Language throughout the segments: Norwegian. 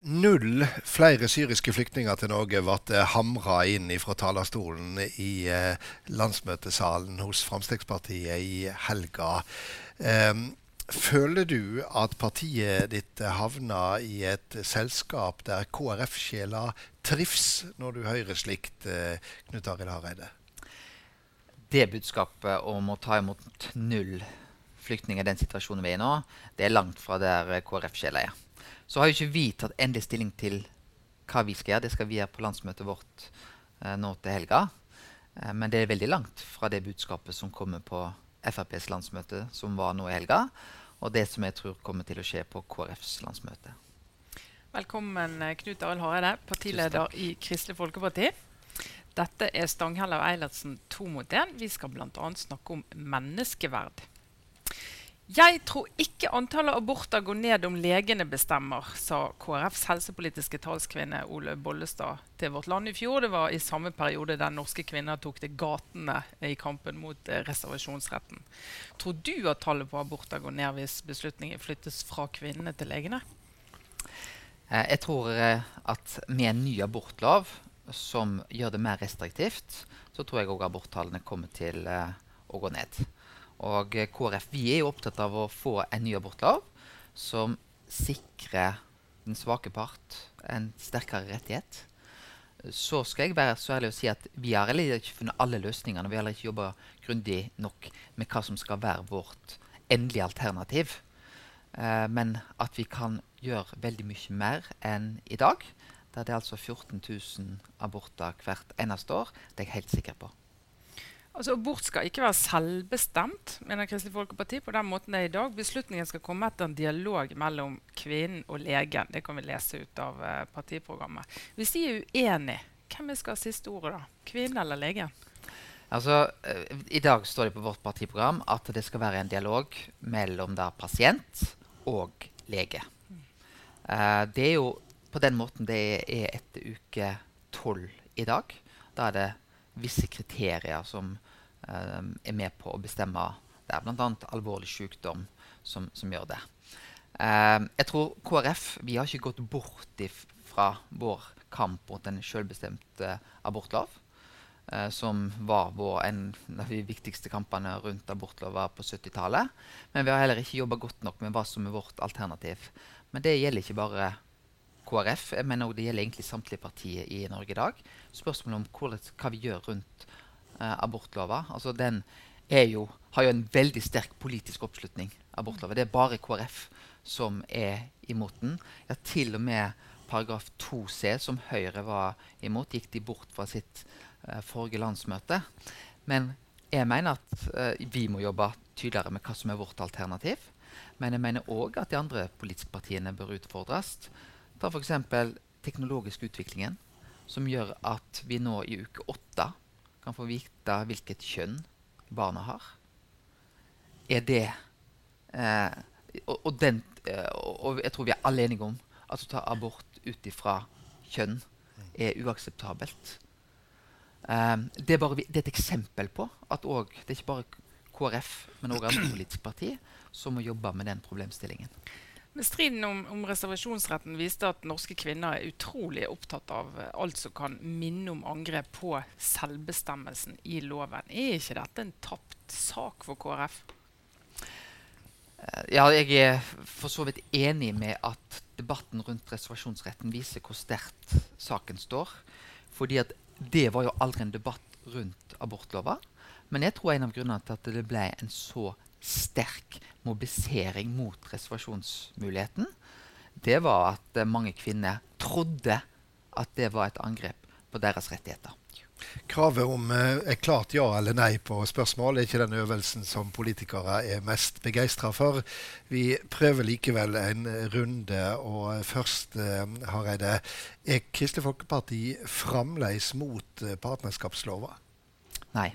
Null flere syriske flyktninger til Norge ble hamra inn fra talerstolen i eh, landsmøtesalen hos Fremskrittspartiet i helga. Eh, føler du at partiet ditt havna i et selskap der KrF-sjela trives, når du hører slikt, eh, Knut Arild Hareide? Det budskapet om å ta imot null flyktninger i den situasjonen vi er i nå, det er langt fra der KrF-sjela er. Så har jo ikke vi tatt endelig stilling til hva vi skal gjøre. Det skal vi gjøre på landsmøtet vårt eh, nå til helga. Eh, men det er veldig langt fra det budskapet som kommer på FrPs landsmøte, som var nå i helga, og det som jeg tror kommer til å skje på KrFs landsmøte. Velkommen, eh, Knut Arild Hareide, partileder i Kristelig Folkeparti. Dette er Stanghelle og Eilertsen to mot én. Vi skal bl.a. snakke om menneskeverd. Jeg tror ikke antallet aborter går ned om legene bestemmer, sa KrFs helsepolitiske talskvinne Ole Bollestad til Vårt Land i fjor. Det var i samme periode der norske kvinner tok til gatene i kampen mot eh, reservasjonsretten. Tror du at tallet på aborter går ned hvis beslutningen flyttes fra kvinnene til legene? Eh, jeg tror eh, at med en ny abortlov som gjør det mer restriktivt, så tror jeg òg aborttallene kommer til å gå ned. Og eh, KrF vi er jo opptatt av å få en ny abortlov som sikrer den svake part en sterkere rettighet. Så skal jeg være så ærlig å si at vi har heller ikke funnet alle løsningene. Vi har heller ikke jobba grundig nok med hva som skal være vårt endelige alternativ. Eh, men at vi kan gjøre veldig mye mer enn i dag, der det er altså 14 000 aborter hvert eneste år, det er jeg helt sikker på. Altså, Abort skal ikke være selvbestemt, mener Kristelig Folkeparti. på den måten det er i dag. Beslutningen skal komme etter en dialog mellom kvinnen og legen. Det kan vi lese ut av uh, partiprogrammet. Hvis de er uenige, hvem skal ha siste ordet? da? Kvinnen eller legen? Altså, uh, I dag står det på vårt partiprogram at det skal være en dialog mellom da pasient og lege. Uh, det er jo på den måten det er etter uke tolv i dag. Da er det visse kriterier som er med på å bestemme det. er Bl.a. alvorlig sykdom som, som gjør det. Uh, jeg tror KrF vi har ikke gått bort fra vår kamp mot en selvbestemt uh, abortlov. Som var vår, en av de viktigste kampene rundt abortlova på 70-tallet. Men vi har heller ikke jobba godt nok med hva som er vårt alternativ. Men det gjelder ikke bare KrF, men det gjelder egentlig samtlige partier i Norge i dag. Spørsmålet om hva vi gjør rundt abortlova. Altså, den jo, har jo en veldig sterk politisk oppslutning. abortlova. Det er bare KrF som er imot den. Ja, til og med paragraf 2c, som Høyre var imot, gikk de bort fra sitt uh, forrige landsmøte. Men jeg mener at uh, vi må jobbe tydeligere med hva som er vårt alternativ. Men jeg mener òg at de andre politiske partiene bør utfordres. Ta f.eks. teknologisk utviklingen, som gjør at vi nå i uke åtte kan få vite hvilket kjønn barna har. Er det eh, og, og, den, eh, og, jeg tror vi er alle enige om at å ta abort ut ifra kjønn er uakseptabelt. Um, det, er bare, det, er et eksempel på at også, det er ikke bare KrF, men òg andre politiske partier som må jobbe med den problemstillingen. Men Striden om, om, reservasjonsretten viste at norske kvinner er utrolig opptatt av eh, alt som kan minne om angrep på selvbestemmelsen i loven. Er ikke dette en tapt sak for KrF? Eh, ja, jeg er for så vidt enig med at debatten rundt reservasjonsretten viser hvor sterkt saken står. Fordi at det var jo aldri en debatt rundt abortlova. Men jeg tror en av grunnene til at det ble en så sterk mobilisering mot reservasjonsmuligheten, det var at uh, mange kvinner trodde at det var et angrep på deres rettigheter. Kravet om uh, et klart ja eller nei på spørsmål er ikke den øvelsen som politikere er mest begeistra for. Vi prøver likevel en runde. og Først, uh, Hareide, er Kristelig Folkeparti fremdeles mot partnerskapslova? Nei.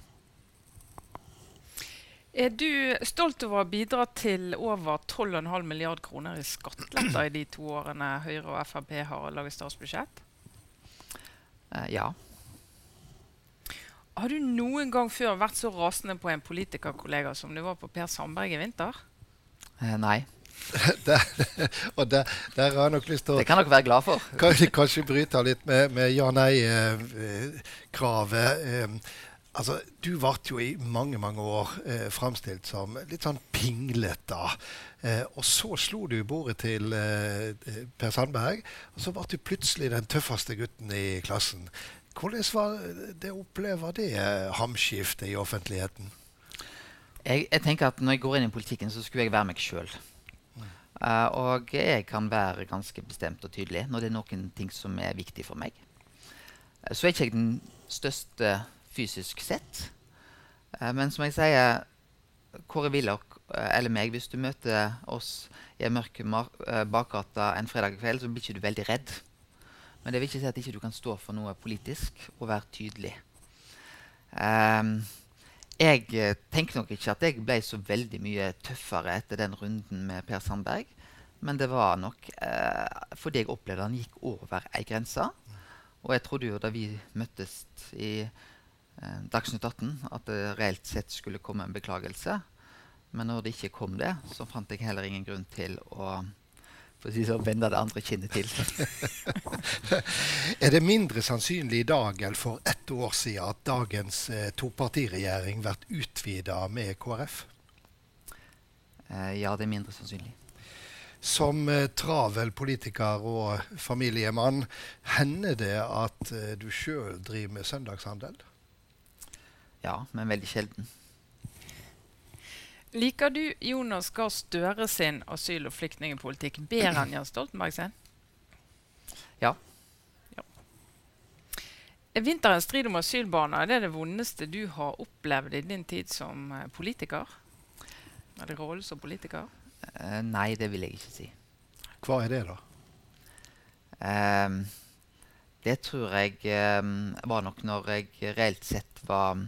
Er du stolt over å ha bidratt til over 12,5 milliard kroner i skatteletter i de to årene Høyre og Frp har laget statsbudsjett? Uh, ja. Har du noen gang før vært så rasende på en politikerkollega som du var på Per Sandberg i vinter? Uh, nei. der, og der, der, har jeg nok lyst til å Det kan dere være glad for. Kanskje, kanskje bryte litt med, med ja-nei-kravet. Eh, altså, du ble jo i mange mange år eh, framstilt som litt sånn pinglete. Eh, og så slo du bordet til eh, Per Sandberg, og så ble du plutselig den tøffeste gutten i klassen. Hvordan var det å oppleve det eh, hamskiftet i offentligheten? Jeg, jeg, tenker at Når jeg går inn i politikken, så skulle jeg være meg sjøl. Uh, og jeg kan være ganske bestemt og tydelig når det er noen ting som er viktig for meg. Uh, så er ikke jeg den største fysisk sett. Uh, men som jeg sier, Kåre Willoch eller meg, hvis du møter oss i en mørk bakgate en fredag kveld, så blir ikke du veldig redd. Men det vil ikke si at ikke du kan stå for noe politisk og være tydelig. Um, jeg eh, tenker nok ikke at jeg ble så veldig mye tøffere etter den runden med Per Sandberg. Men det var nok eh, fordi jeg opplevde han gikk over ei grense. Og jeg trodde jo da vi møttes i eh, Dagsnytt 18 at det reelt sett skulle komme en beklagelse. Men når det ikke kom det, så fant jeg heller ingen grunn til å for å si sånn, vende det andre kinnet til. er det mindre sannsynlig i dag enn for ett år siden at dagens eh, topartiregjering blir utvida med KrF? Eh, ja, det er mindre sannsynlig. Som eh, travel politiker og familiemann, hender det at eh, du sjøl driver med søndagshandel? Ja, men veldig sjelden. Liker du Jonas Gahr Støre sin asyl- og flyktningpolitikk bedre enn Jens Stoltenberg sin? Ja. ja. Er vinterens strid om asylbarna det, det vondeste du har opplevd i din tid som eh, politiker? Eller rollen som politiker? Uh, nei, det vil jeg ikke si. Hva er det, da? Um, det tror jeg um, var nok når jeg reelt sett var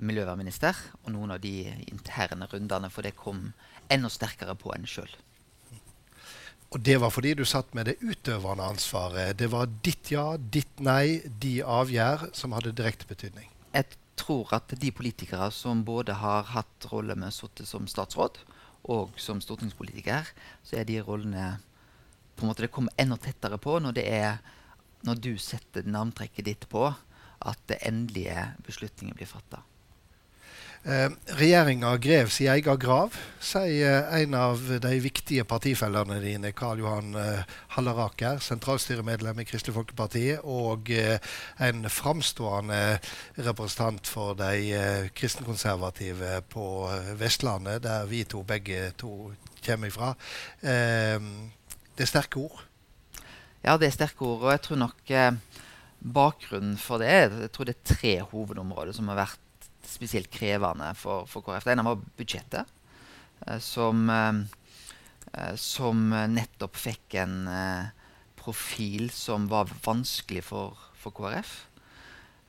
miljøvernminister, og noen av de interne rundene, for det kom enda sterkere på enn sjøl. Og det var fordi du satt med det utøvende ansvaret. Det var ditt ja, ditt nei, de avgjør som hadde direkte betydning. Jeg tror at de politikere som både har hatt rolle med å sitte som statsråd og som stortingspolitiker, så er de rollene på en måte Det kommer enda tettere på når det er når du setter navntrekket ditt på at det endelige beslutningen blir fatta. Eh, Regjeringa grev sin egen grav, sier en av de viktige partifellene dine, Karl Johan eh, Halleraker, sentralstyremedlem i Kristelig Folkeparti, og eh, en framstående representant for de eh, kristenkonservative på eh, Vestlandet, der vi to begge to kommer ifra. Eh, det er sterke ord? Ja, det er sterke ord. Og jeg tror nok bakgrunnen for det jeg tror det er tre hovedområder som har vært spesielt krevende for, for KrF. Det ene var budsjettet, eh, som, eh, eh, som nettopp fikk en profil som var vanskelig for, for KrF.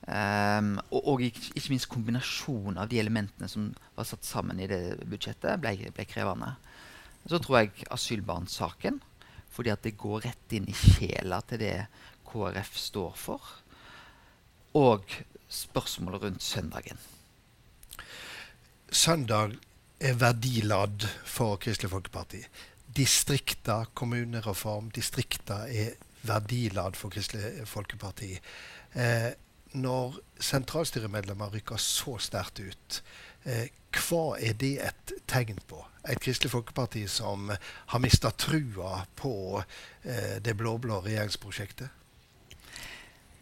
Um, og, og ikke, minst kombinasjonen av de elementene som var satt sammen i det budsjettet, ble, ble krevende. Så tror jeg asylbarnsaken, fordi at det går rett inn i sjela til det KrF står for. Og spørsmålet rundt søndagen søndag er verdiladd for Kristelig Folkeparti. Distrikta, kommunereform, distrikta er verdiladd for Kristelig Folkeparti. Eh, når sentralstyremedlemmer rykker så sterkt ut, eh, hva er det et tegn på? Et Kristelig Folkeparti som har mista trua på eh, det blå-blå regjeringsprosjektet?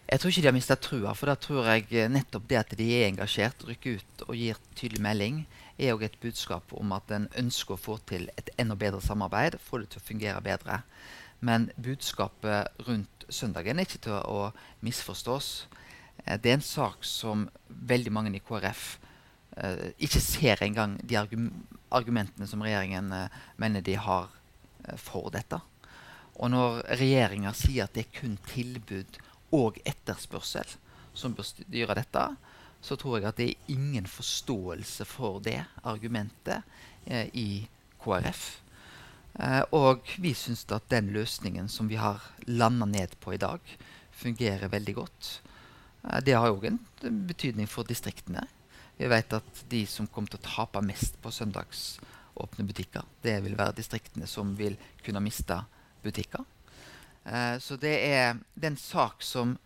Jeg tror ikke de har mista trua, for da tror jeg eh, nettopp det at de er engasjert, rykker ut og gir tydelig melding, er òg et budskap om at en ønsker å få til et enda bedre samarbeid, få det til å fungere bedre. Men budskapet rundt søndagen er ikke til å misforstås. Eh, det er en sak som veldig mange i KrF eh, ikke ser engang de argumentene som regjeringen eh, mener de har eh, for dette. Og når regjeringa sier at det er kun tilbud og etterspørsel som bør styre dette, så tror jeg at det er ingen forståelse for det argumentet eh, i KrF. Eh, og vi syns at den løsningen som vi har landa ned på i dag, fungerer veldig godt. Eh, det har òg en betydning for distriktene. Vi vet at de som kommer til å tape mest på søndags åpne butikker. Det vil være distriktene som vil kunne miste butikker. Eh, så det er, det er en sak som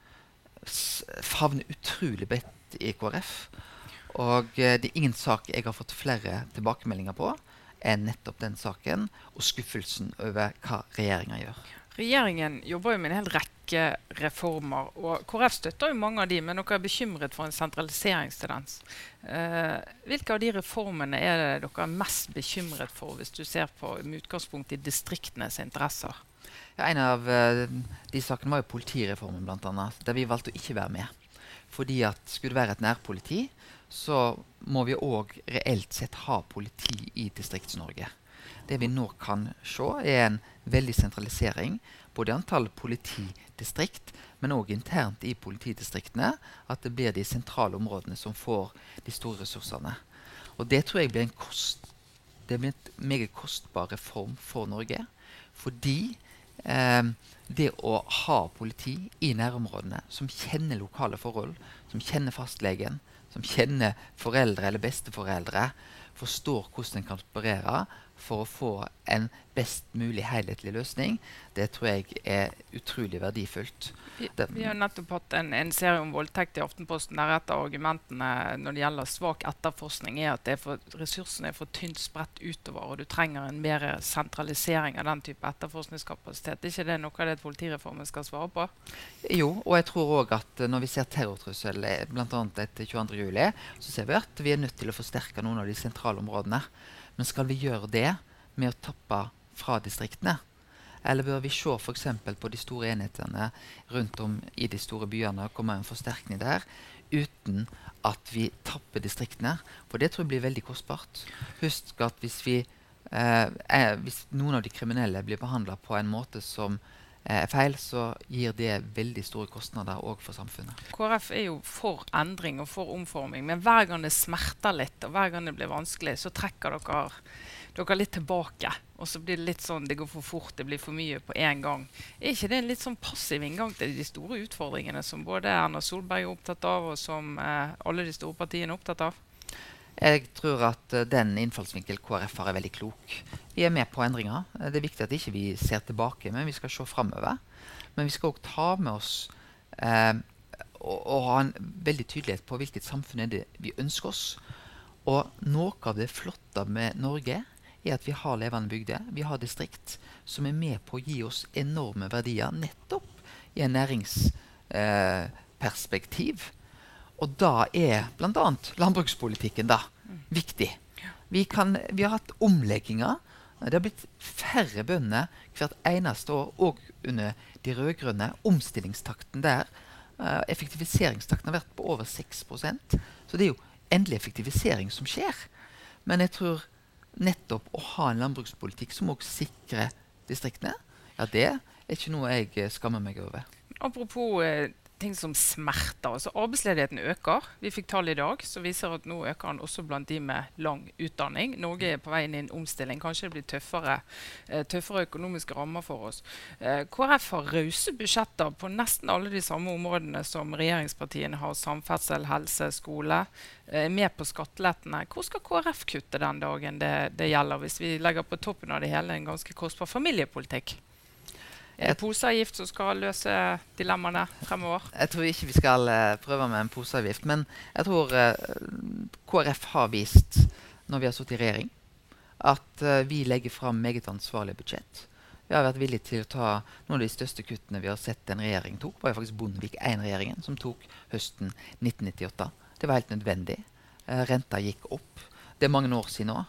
favner utrolig bredt i KrF. Og eh, det er ingen sak jeg har fått flere tilbakemeldinger på enn nettopp den saken og skuffelsen over hva regjeringa gjør. Regjeringen jobber jo med en hel rekke reformer. og KrF støtter jo mange av de, men dere er bekymret for en sentraliseringstendens. Eh, hvilke av de reformene er dere er mest bekymret for, hvis du ser på med utgangspunkt i distriktenes interesser? Ja, en av uh, de sakene var jo politireformen, annet, der vi valgte å ikke være med. Fordi at skulle det være et nærpoliti, så må vi òg reelt sett ha politi i Distrikts-Norge. Det vi nå kan se, er en veldig sentralisering både i antall politidistrikt, men òg internt i politidistriktene. At det blir de sentrale områdene som får de store ressursene. Og det tror jeg blir en kost, det blir en meget kostbar reform for Norge. Fordi eh, det å ha politi i nærområdene som kjenner lokale forhold, som kjenner fastlegen, som kjenner foreldre eller besteforeldre, forstår hvordan en kan operere for å få en best mulig helhetlig løsning, det tror jeg er utrolig verdifullt. Vi, vi har nettopp hatt en, en, serie om voldtekt i Aftenposten der et av argumentene når det gjelder svak etterforskning, er at er for, ressursene er for tynt spredt utover, og du trenger en mer sentralisering av den type etterforskningskapasitet. Er ikke det noe av det politireformen skal svare på? Jo, og jeg tror òg at når vi ser terrortrussel bl.a. etter 22.07, så ser vi at vi er nødt til å forsterke noen av de sentrale områdene. Men skal vi gjøre det med å tappe fra distriktene? Eller bør vi se f.eks. på de store enhetene rundt om i de store byene og komme en forsterkning der, uten at vi tapper distriktene? For det tror jeg blir veldig kostbart. Husk at hvis, vi, eh, er, hvis noen av de kriminelle blir behandla på en måte som er feil, så gir det veldig store kostnader òg for samfunnet. KrF er jo for endring og for omforming, men hver gang det smerter litt og hver gang det blir vanskelig, så trekker dere, dere litt tilbake. Og så blir det litt sånn det går for fort, det blir for mye på én gang. Er ikke det en litt sånn passiv inngang til de store utfordringene som både Erna Solberg er opptatt av, og som eh, alle de store partiene er opptatt av? Jeg tror at uh, den innfallsvinkel KrF har, er veldig klok. Vi er med på endringer. Det er viktig at ikke vi ikke ser tilbake, men vi skal se framover. Men vi skal òg ta med oss eh, og, og, ha en veldig tydelighet på hvilket samfunn det vi ønsker oss. Og noe av det flotte med Norge er at vi har levende bygder. Vi har distrikt som er med på å gi oss enorme verdier nettopp i en næringsperspektiv. Og da er bl.a. landbrukspolitikken da viktig. Vi, kan, vi, har hatt omlegginger. Det har blitt færre bønder hvert eneste år, òg under de rød-grønne. Omstillingstakten der, uh, effektiviseringstakten har vært på over 6% Så det er jo endelig effektivisering som skjer. Men jeg tror nettopp å ha en landbrukspolitikk som òg sikrer distriktene, ja, det er ikke noe jeg skammer meg over. Apropos eh, ting som smerter. Altså Arbeidsledigheten øker. Vi fikk tall i dag som viser at nå øker den også blant de med lang utdanning. Norge er på vei inn i en omstilling. Kanskje det blir tøffere, eh, tøffere økonomiske rammer for oss. Eh, KrF har rause budsjetter på nesten alle de samme områdene som regjeringspartiene har. Samferdsel, helse, skole. Eh, med på skattelettene. Hvor skal KrF kutte den dagen det, det gjelder, hvis vi legger på toppen av det hele en ganske kostbar familiepolitikk? Det poseavgift som skal løse dilemmaene fremover? Jeg tror ikke vi skal uh, prøve med en poseavgift. Men jeg tror uh, KrF har vist, når vi har sittet i regjering, at uh, vi legger fram meget ansvarlige budsjett. Vi har vært villige til å ta noen av de største kuttene vi har sett en regjering tok. Var faktisk Bondevik I-regjeringen som tok høsten 1998. Det var helt nødvendig. renta gikk opp. Det er mange år siden nå.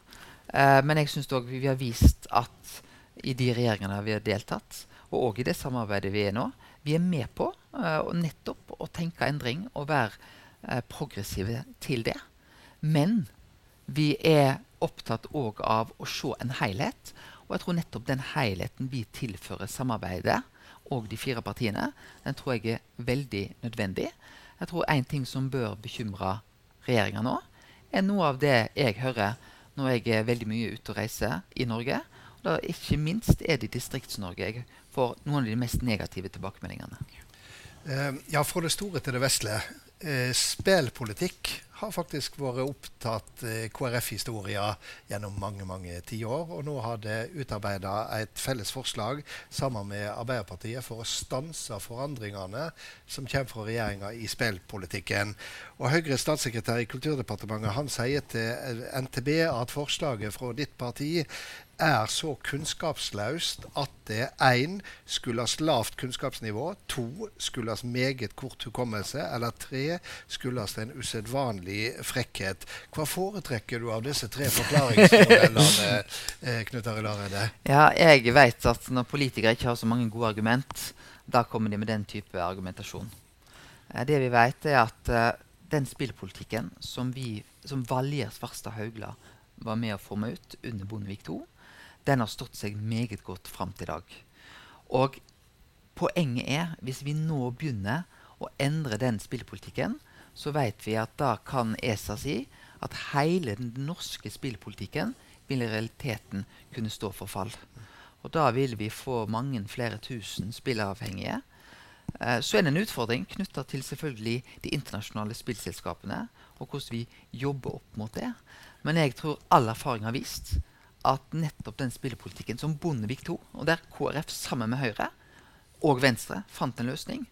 men jeg syns òg vi har vist at i de regjeringene vi har deltatt, og òg i det samarbeidet vi er nå. Vi er med på uh, nettopp å tenke endring og være uh, progressive til det. Men vi er opptatt òg av å se en helhet. Og jeg tror nettopp den helheten vi tilfører samarbeidet og de fire partiene, den tror jeg er veldig nødvendig. Jeg tror én ting som bør bekymre regjeringa nå, er noe av det jeg hører når jeg er veldig mye ute og reiser i Norge. Da, ikke minst er det i Distrikts-Norge jeg får noen av de mest negative tilbakemeldingene. Uh, ja, fra det store til det vesle. Uh, spillpolitikk har faktisk vært opptatt eh, KrF-historia gjennom mange mange tiår. Og nå har det utarbeida et felles forslag sammen med Arbeiderpartiet for å stanse forandringene som kommer fra regjeringa i spillpolitikken. Og Høyres statssekretær i Kulturdepartementet han sier til NTB at forslaget fra ditt parti er så kunnskapsløst at det én skyldes lavt kunnskapsnivå, to skyldes meget kort hukommelse, eller tre skyldes en usedvanlig frekkhet. Hva foretrekker du av disse tre forklaringsmodellene, eh, Knut Arild Hareide? Ja, jeg vet at når politikere ikke har så mange gode argument, da kommer de med den type argumentasjon. Eh, det vi vet, er at uh, den spillpolitikken som, vi, som Valjer Svarstad Haugla var med å forme ut under Bondevik II, den har stått seg meget godt fram til i dag. Og poenget er, hvis vi nå begynner å endre den spillpolitikken, så vet vi at da kan ESA si at hele den norske spillpolitikken vil i realiteten kunne stå for fall. Og da vil vi få mange flere tusen spilleavhengige. Eh, så er det en utfordring knytta til selvfølgelig de internasjonale spillselskapene, og hvordan vi jobber opp mot det. Men jeg tror all erfaring har vist at nettopp den spillepolitikken som Bondevik II, og der KrF sammen med Høyre og Venstre fant en løsning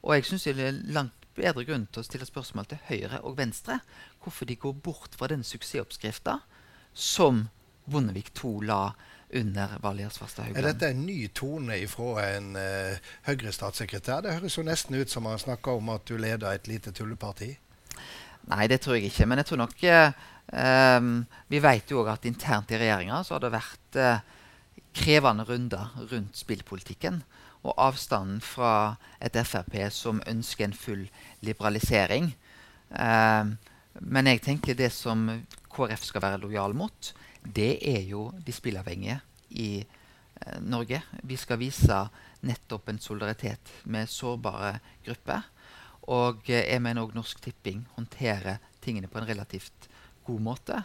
Og jeg syns det er langt bedre grunn til å stille spørsmål til Høyre og Venstre hvorfor de går bort fra den suksessoppskrifta som Bondevik II la under Valgerd Svarstad Er dette en ny tone fra en uh, Høyre-statssekretær? Det høres jo nesten ut som han snakker om at du leder et lite tulleparti. Nei, det tror jeg ikke. Men jeg tror nok uh, Um, vi vet jo òg at internt i regjeringa så har det vært uh, krevende runder rundt spillpolitikken. Og avstanden fra et Frp som ønsker en full liberalisering. Um, men jeg tenker det som KrF skal være lojal mot, det er jo de spillavhengige i uh, Norge. Vi skal vise nettopp en solidaritet med sårbare grupper. Og uh, jeg mener òg Norsk Tipping håndterer tingene på en relativt god måte.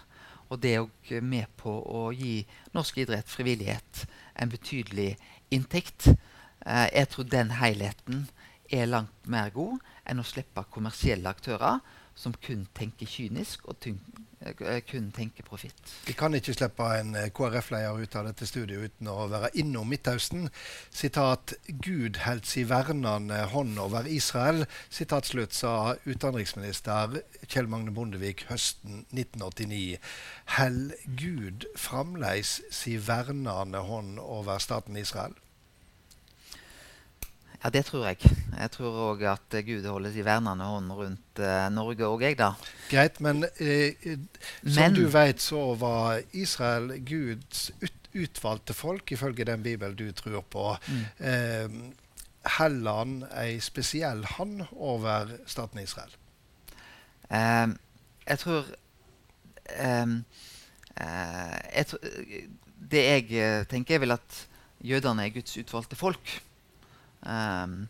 Og det er òg med på å gi norsk idrett, frivillighet, en betydelig inntekt. Eh, jeg tror den helheten er langt mer god enn å slippe kommersielle aktører som kun tenker kynisk og Eh, kun tenker profitt. Vi kan ikke slippe en eh, KrF-leder ut av dette studiet uten å være innom Midtøsten. Sitat 'Gud held si vernende hånd over Israel', sitat slutt, sa utenriksminister Kjell Magne Bondevik høsten 1989. Held Gud fremdeles si vernende hånd over staten Israel? Ja, det tror jeg. Jeg tror òg at Gud holder sin vernende hånd rundt uh, Norge òg, jeg, da. Greit, men, eh, som men, du vet, så var Israel Guds ut, utvalgte folk, ifølge den bibelen du tror på. Mm. Eh, Heller han ei spesiell hand over staten Israel? Eh, jeg tror jeg Det jeg tenker, er vel at jødene er Guds utvalgte folk. Um,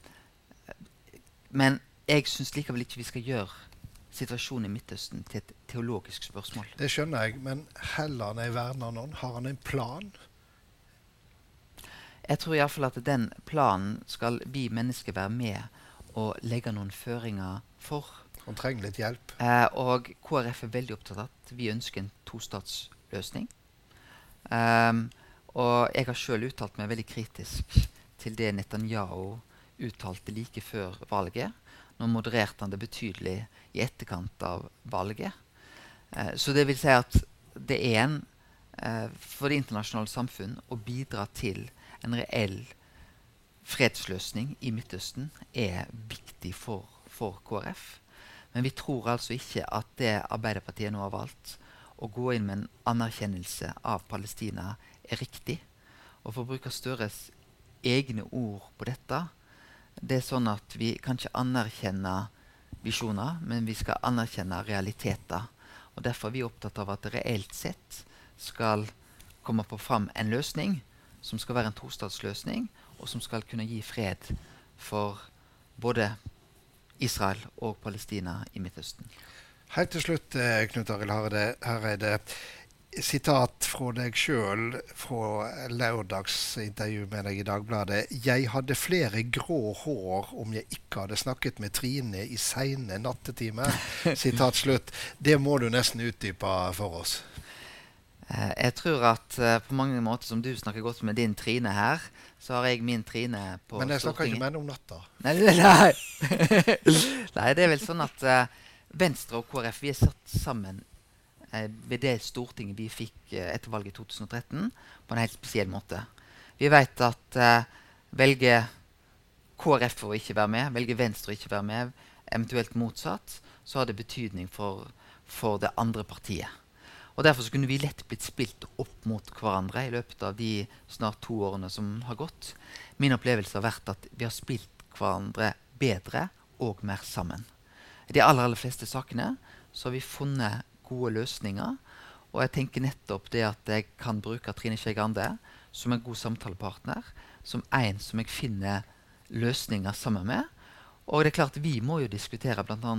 men jeg syns likevel ikke vi skal gjøre situasjonen i Midtøsten til et teologisk spørsmål. Det skjønner jeg, men heller han er verna noen? Har han en plan? Jeg tror iallfall at den planen skal vi mennesker være med og legge noen føringer for. Han trenger litt hjelp. Eh, og KrF er veldig opptatt av at vi ønsker en tostatsløsning. Um, og jeg har sjøl uttalt meg veldig kritisk til det Netanyahu uttalte like før valget. Nå modererte han det betydelig i etterkant av valget. Eh, så det vil si at det er en eh, for det internasjonale samfunn å bidra til en reell fredsløsning i Midtøsten er viktig for, for KrF. Men vi tror altså ikke at det Arbeiderpartiet nå har valgt, å gå inn med en anerkjennelse av Palestina, er riktig. Og for å bruke Støres egne ord på dette. Det er sånn at vi kan ikke anerkjenne visjoner, men vi skal anerkjenne realiteter. Og Derfor er vi opptatt av at det reelt sett skal komme på fram en løsning som skal være en tostatsløsning, og som skal kunne gi fred for både Israel og Palestina i Midtøsten. Helt til slutt, eh, Knut Arild Hareide. Sitat fra deg sjøl fra lørdagsintervju med deg i Dagbladet. 'Jeg hadde flere grå hår om jeg ikke hadde snakket med Trine i seine nattetimer'. Sitat slutt. Det må du nesten utdype for oss. Eh, jeg tror at uh, på mange måter som du snakker godt med din Trine her, så har jeg min Trine på Stortinget. Men jeg snakker ikke med henne om natta. Nei, nei. nei, det er vel sånn at uh, Venstre og KrF vi er satt sammen eh, ved det Stortinget vi fikk eh, etter valget i 2013, på en helt spesiell måte. Vi vet at eh, velger KrF å ikke være med, velger Venstre å ikke være med, eventuelt motsatt, så har det betydning for, for det andre partiet. Og Derfor kunne vi lett blitt spilt opp mot hverandre i løpet av de snart to årene som har gått. Min opplevelse har vært at vi har spilt hverandre bedre og mer sammen. I de aller, aller fleste sakene så har vi funnet gode løsninger. Og jeg tenker nettopp det at jeg kan bruke Trine Skei Grande som en god samtalepartner. Som en som jeg finner løsninger sammen med. Og det er klart vi må jo diskutere bl.a.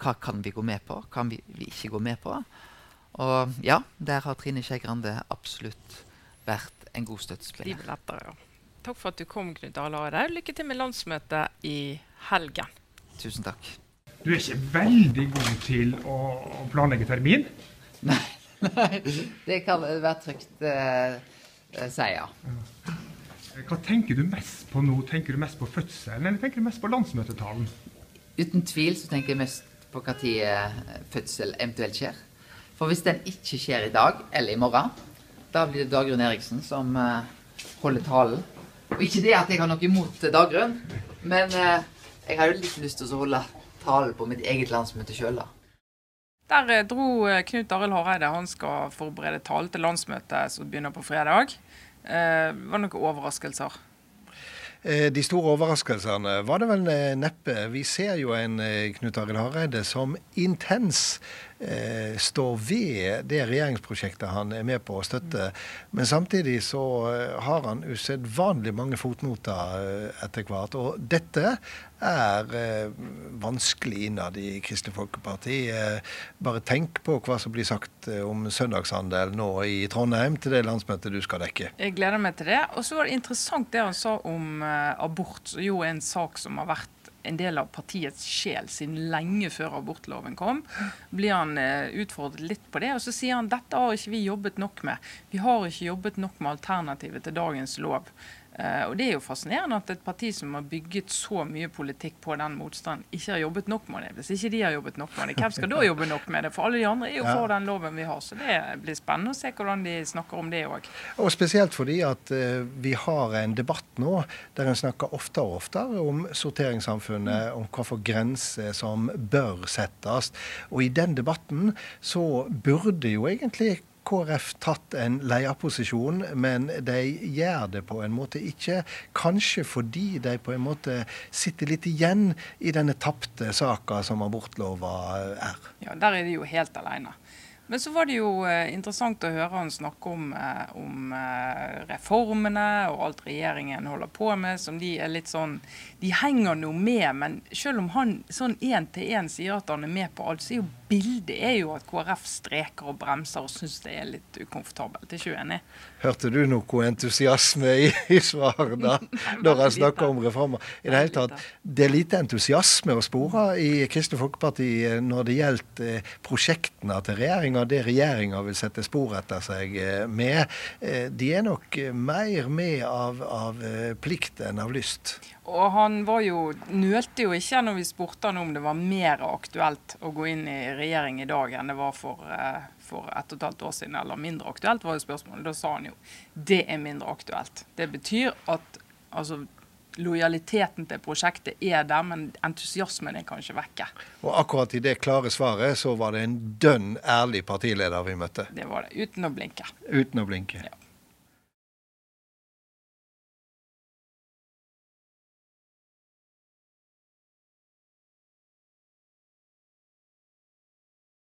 hva kan vi gå med på, hva kan vi, vi ikke gå med på. Og ja, der har Trine Skei Grande absolutt vært en god støttespiller. Ja. Takk for at du kom, Knut Arild Lykke til med landsmøtet i helgen. Tusen takk. Du er ikke veldig god til å planlegge termin? Nei, nei det kan være trygt uh, si, ja. Hva tenker du mest på nå? Tenker du mest på fødselen, eller tenker du mest på landsmøtetalen? Uten tvil så tenker jeg mest på når tid fødsel eventuelt skjer. For hvis den ikke skjer i dag eller i morgen, da blir det Dagrun Eriksen som uh, holder talen. Og ikke det at jeg har noe imot Dagrun, men jeg har jo litt lyst til å holde talen på mitt eget landsmøte sjøl, da. Der eh, dro eh, Knut Arild Hareide. Han skal forberede tale til landsmøtet som begynner på fredag. Eh, var det noen overraskelser? Eh, de store overraskelsene var det vel neppe. Vi ser jo en Knut Arild Hareide som intens eh, står ved det regjeringsprosjektet han er med på å støtte. Men samtidig så har han usedvanlig mange fotnoter etter hvert. Og dette er eh, vanskelig innad i Kristelig Folkeparti. Eh, bare tenk på hva som blir sagt eh, om søndagshandel nå i Trondheim til det landsmøtet du skal dekke. Jeg gleder meg til det. Og så var det interessant det han sa om eh, abort, som jo er en sak som har vært en del av partiets sjel siden lenge før abortloven kom. Blir han eh, utfordret litt på det. Og så sier han dette har ikke vi jobbet nok med. Vi har ikke jobbet nok med alternativet til dagens lov. Uh, og Det er jo fascinerende at et parti som har bygget så mye politikk på den motstanden, ikke har jobbet nok med det. Hvis ikke de har jobbet nok med det, hvem skal da jobbe nok med det? For alle de andre er jo for den loven vi har. Så det blir spennende å se hvordan de snakker om det òg. Og spesielt fordi at uh, vi har en debatt nå der en snakker oftere og oftere om sorteringssamfunnet, om hva for grenser som bør settes. Og i den debatten så burde jo egentlig KrF tatt en lederposisjon, men de gjør det på en måte ikke. Kanskje fordi de på en måte sitter litt igjen i denne tapte saka som abortlova er. Ja, der er de jo helt alene. Men så var det jo eh, interessant å høre han snakke om, eh, om eh, reformene og alt regjeringen holder på med, som de er litt sånn De henger nå med, men selv om han sånn én til én sier at han er med på alt, så er jo bildet er jo at KrF streker og bremser og syns det er litt ukomfortabelt. Er ikke du enig? Hørte du noe entusiasme i, i svaret da, når han snakker om reformer? I det hele tatt, det er lite entusiasme å spore i Kristelig Folkeparti når det gjelder prosjektene til regjeringa det regjeringa vil sette spor etter seg eh, med. Eh, de er nok mer med av, av eh, plikt enn av lyst. Og han var jo, nølte jo ikke når vi spurte han om det var mer aktuelt å gå inn i regjering i dag enn det var for, for et og et halvt år siden, eller mindre aktuelt, var jo spørsmålet. Da sa han jo det er mindre aktuelt. Det betyr at altså, lojaliteten til prosjektet er der, men entusiasmen er kanskje vekke. Og akkurat i det klare svaret så var det en dønn ærlig partileder vi møtte. Det var det, uten å blinke. Uten å blinke. Ja.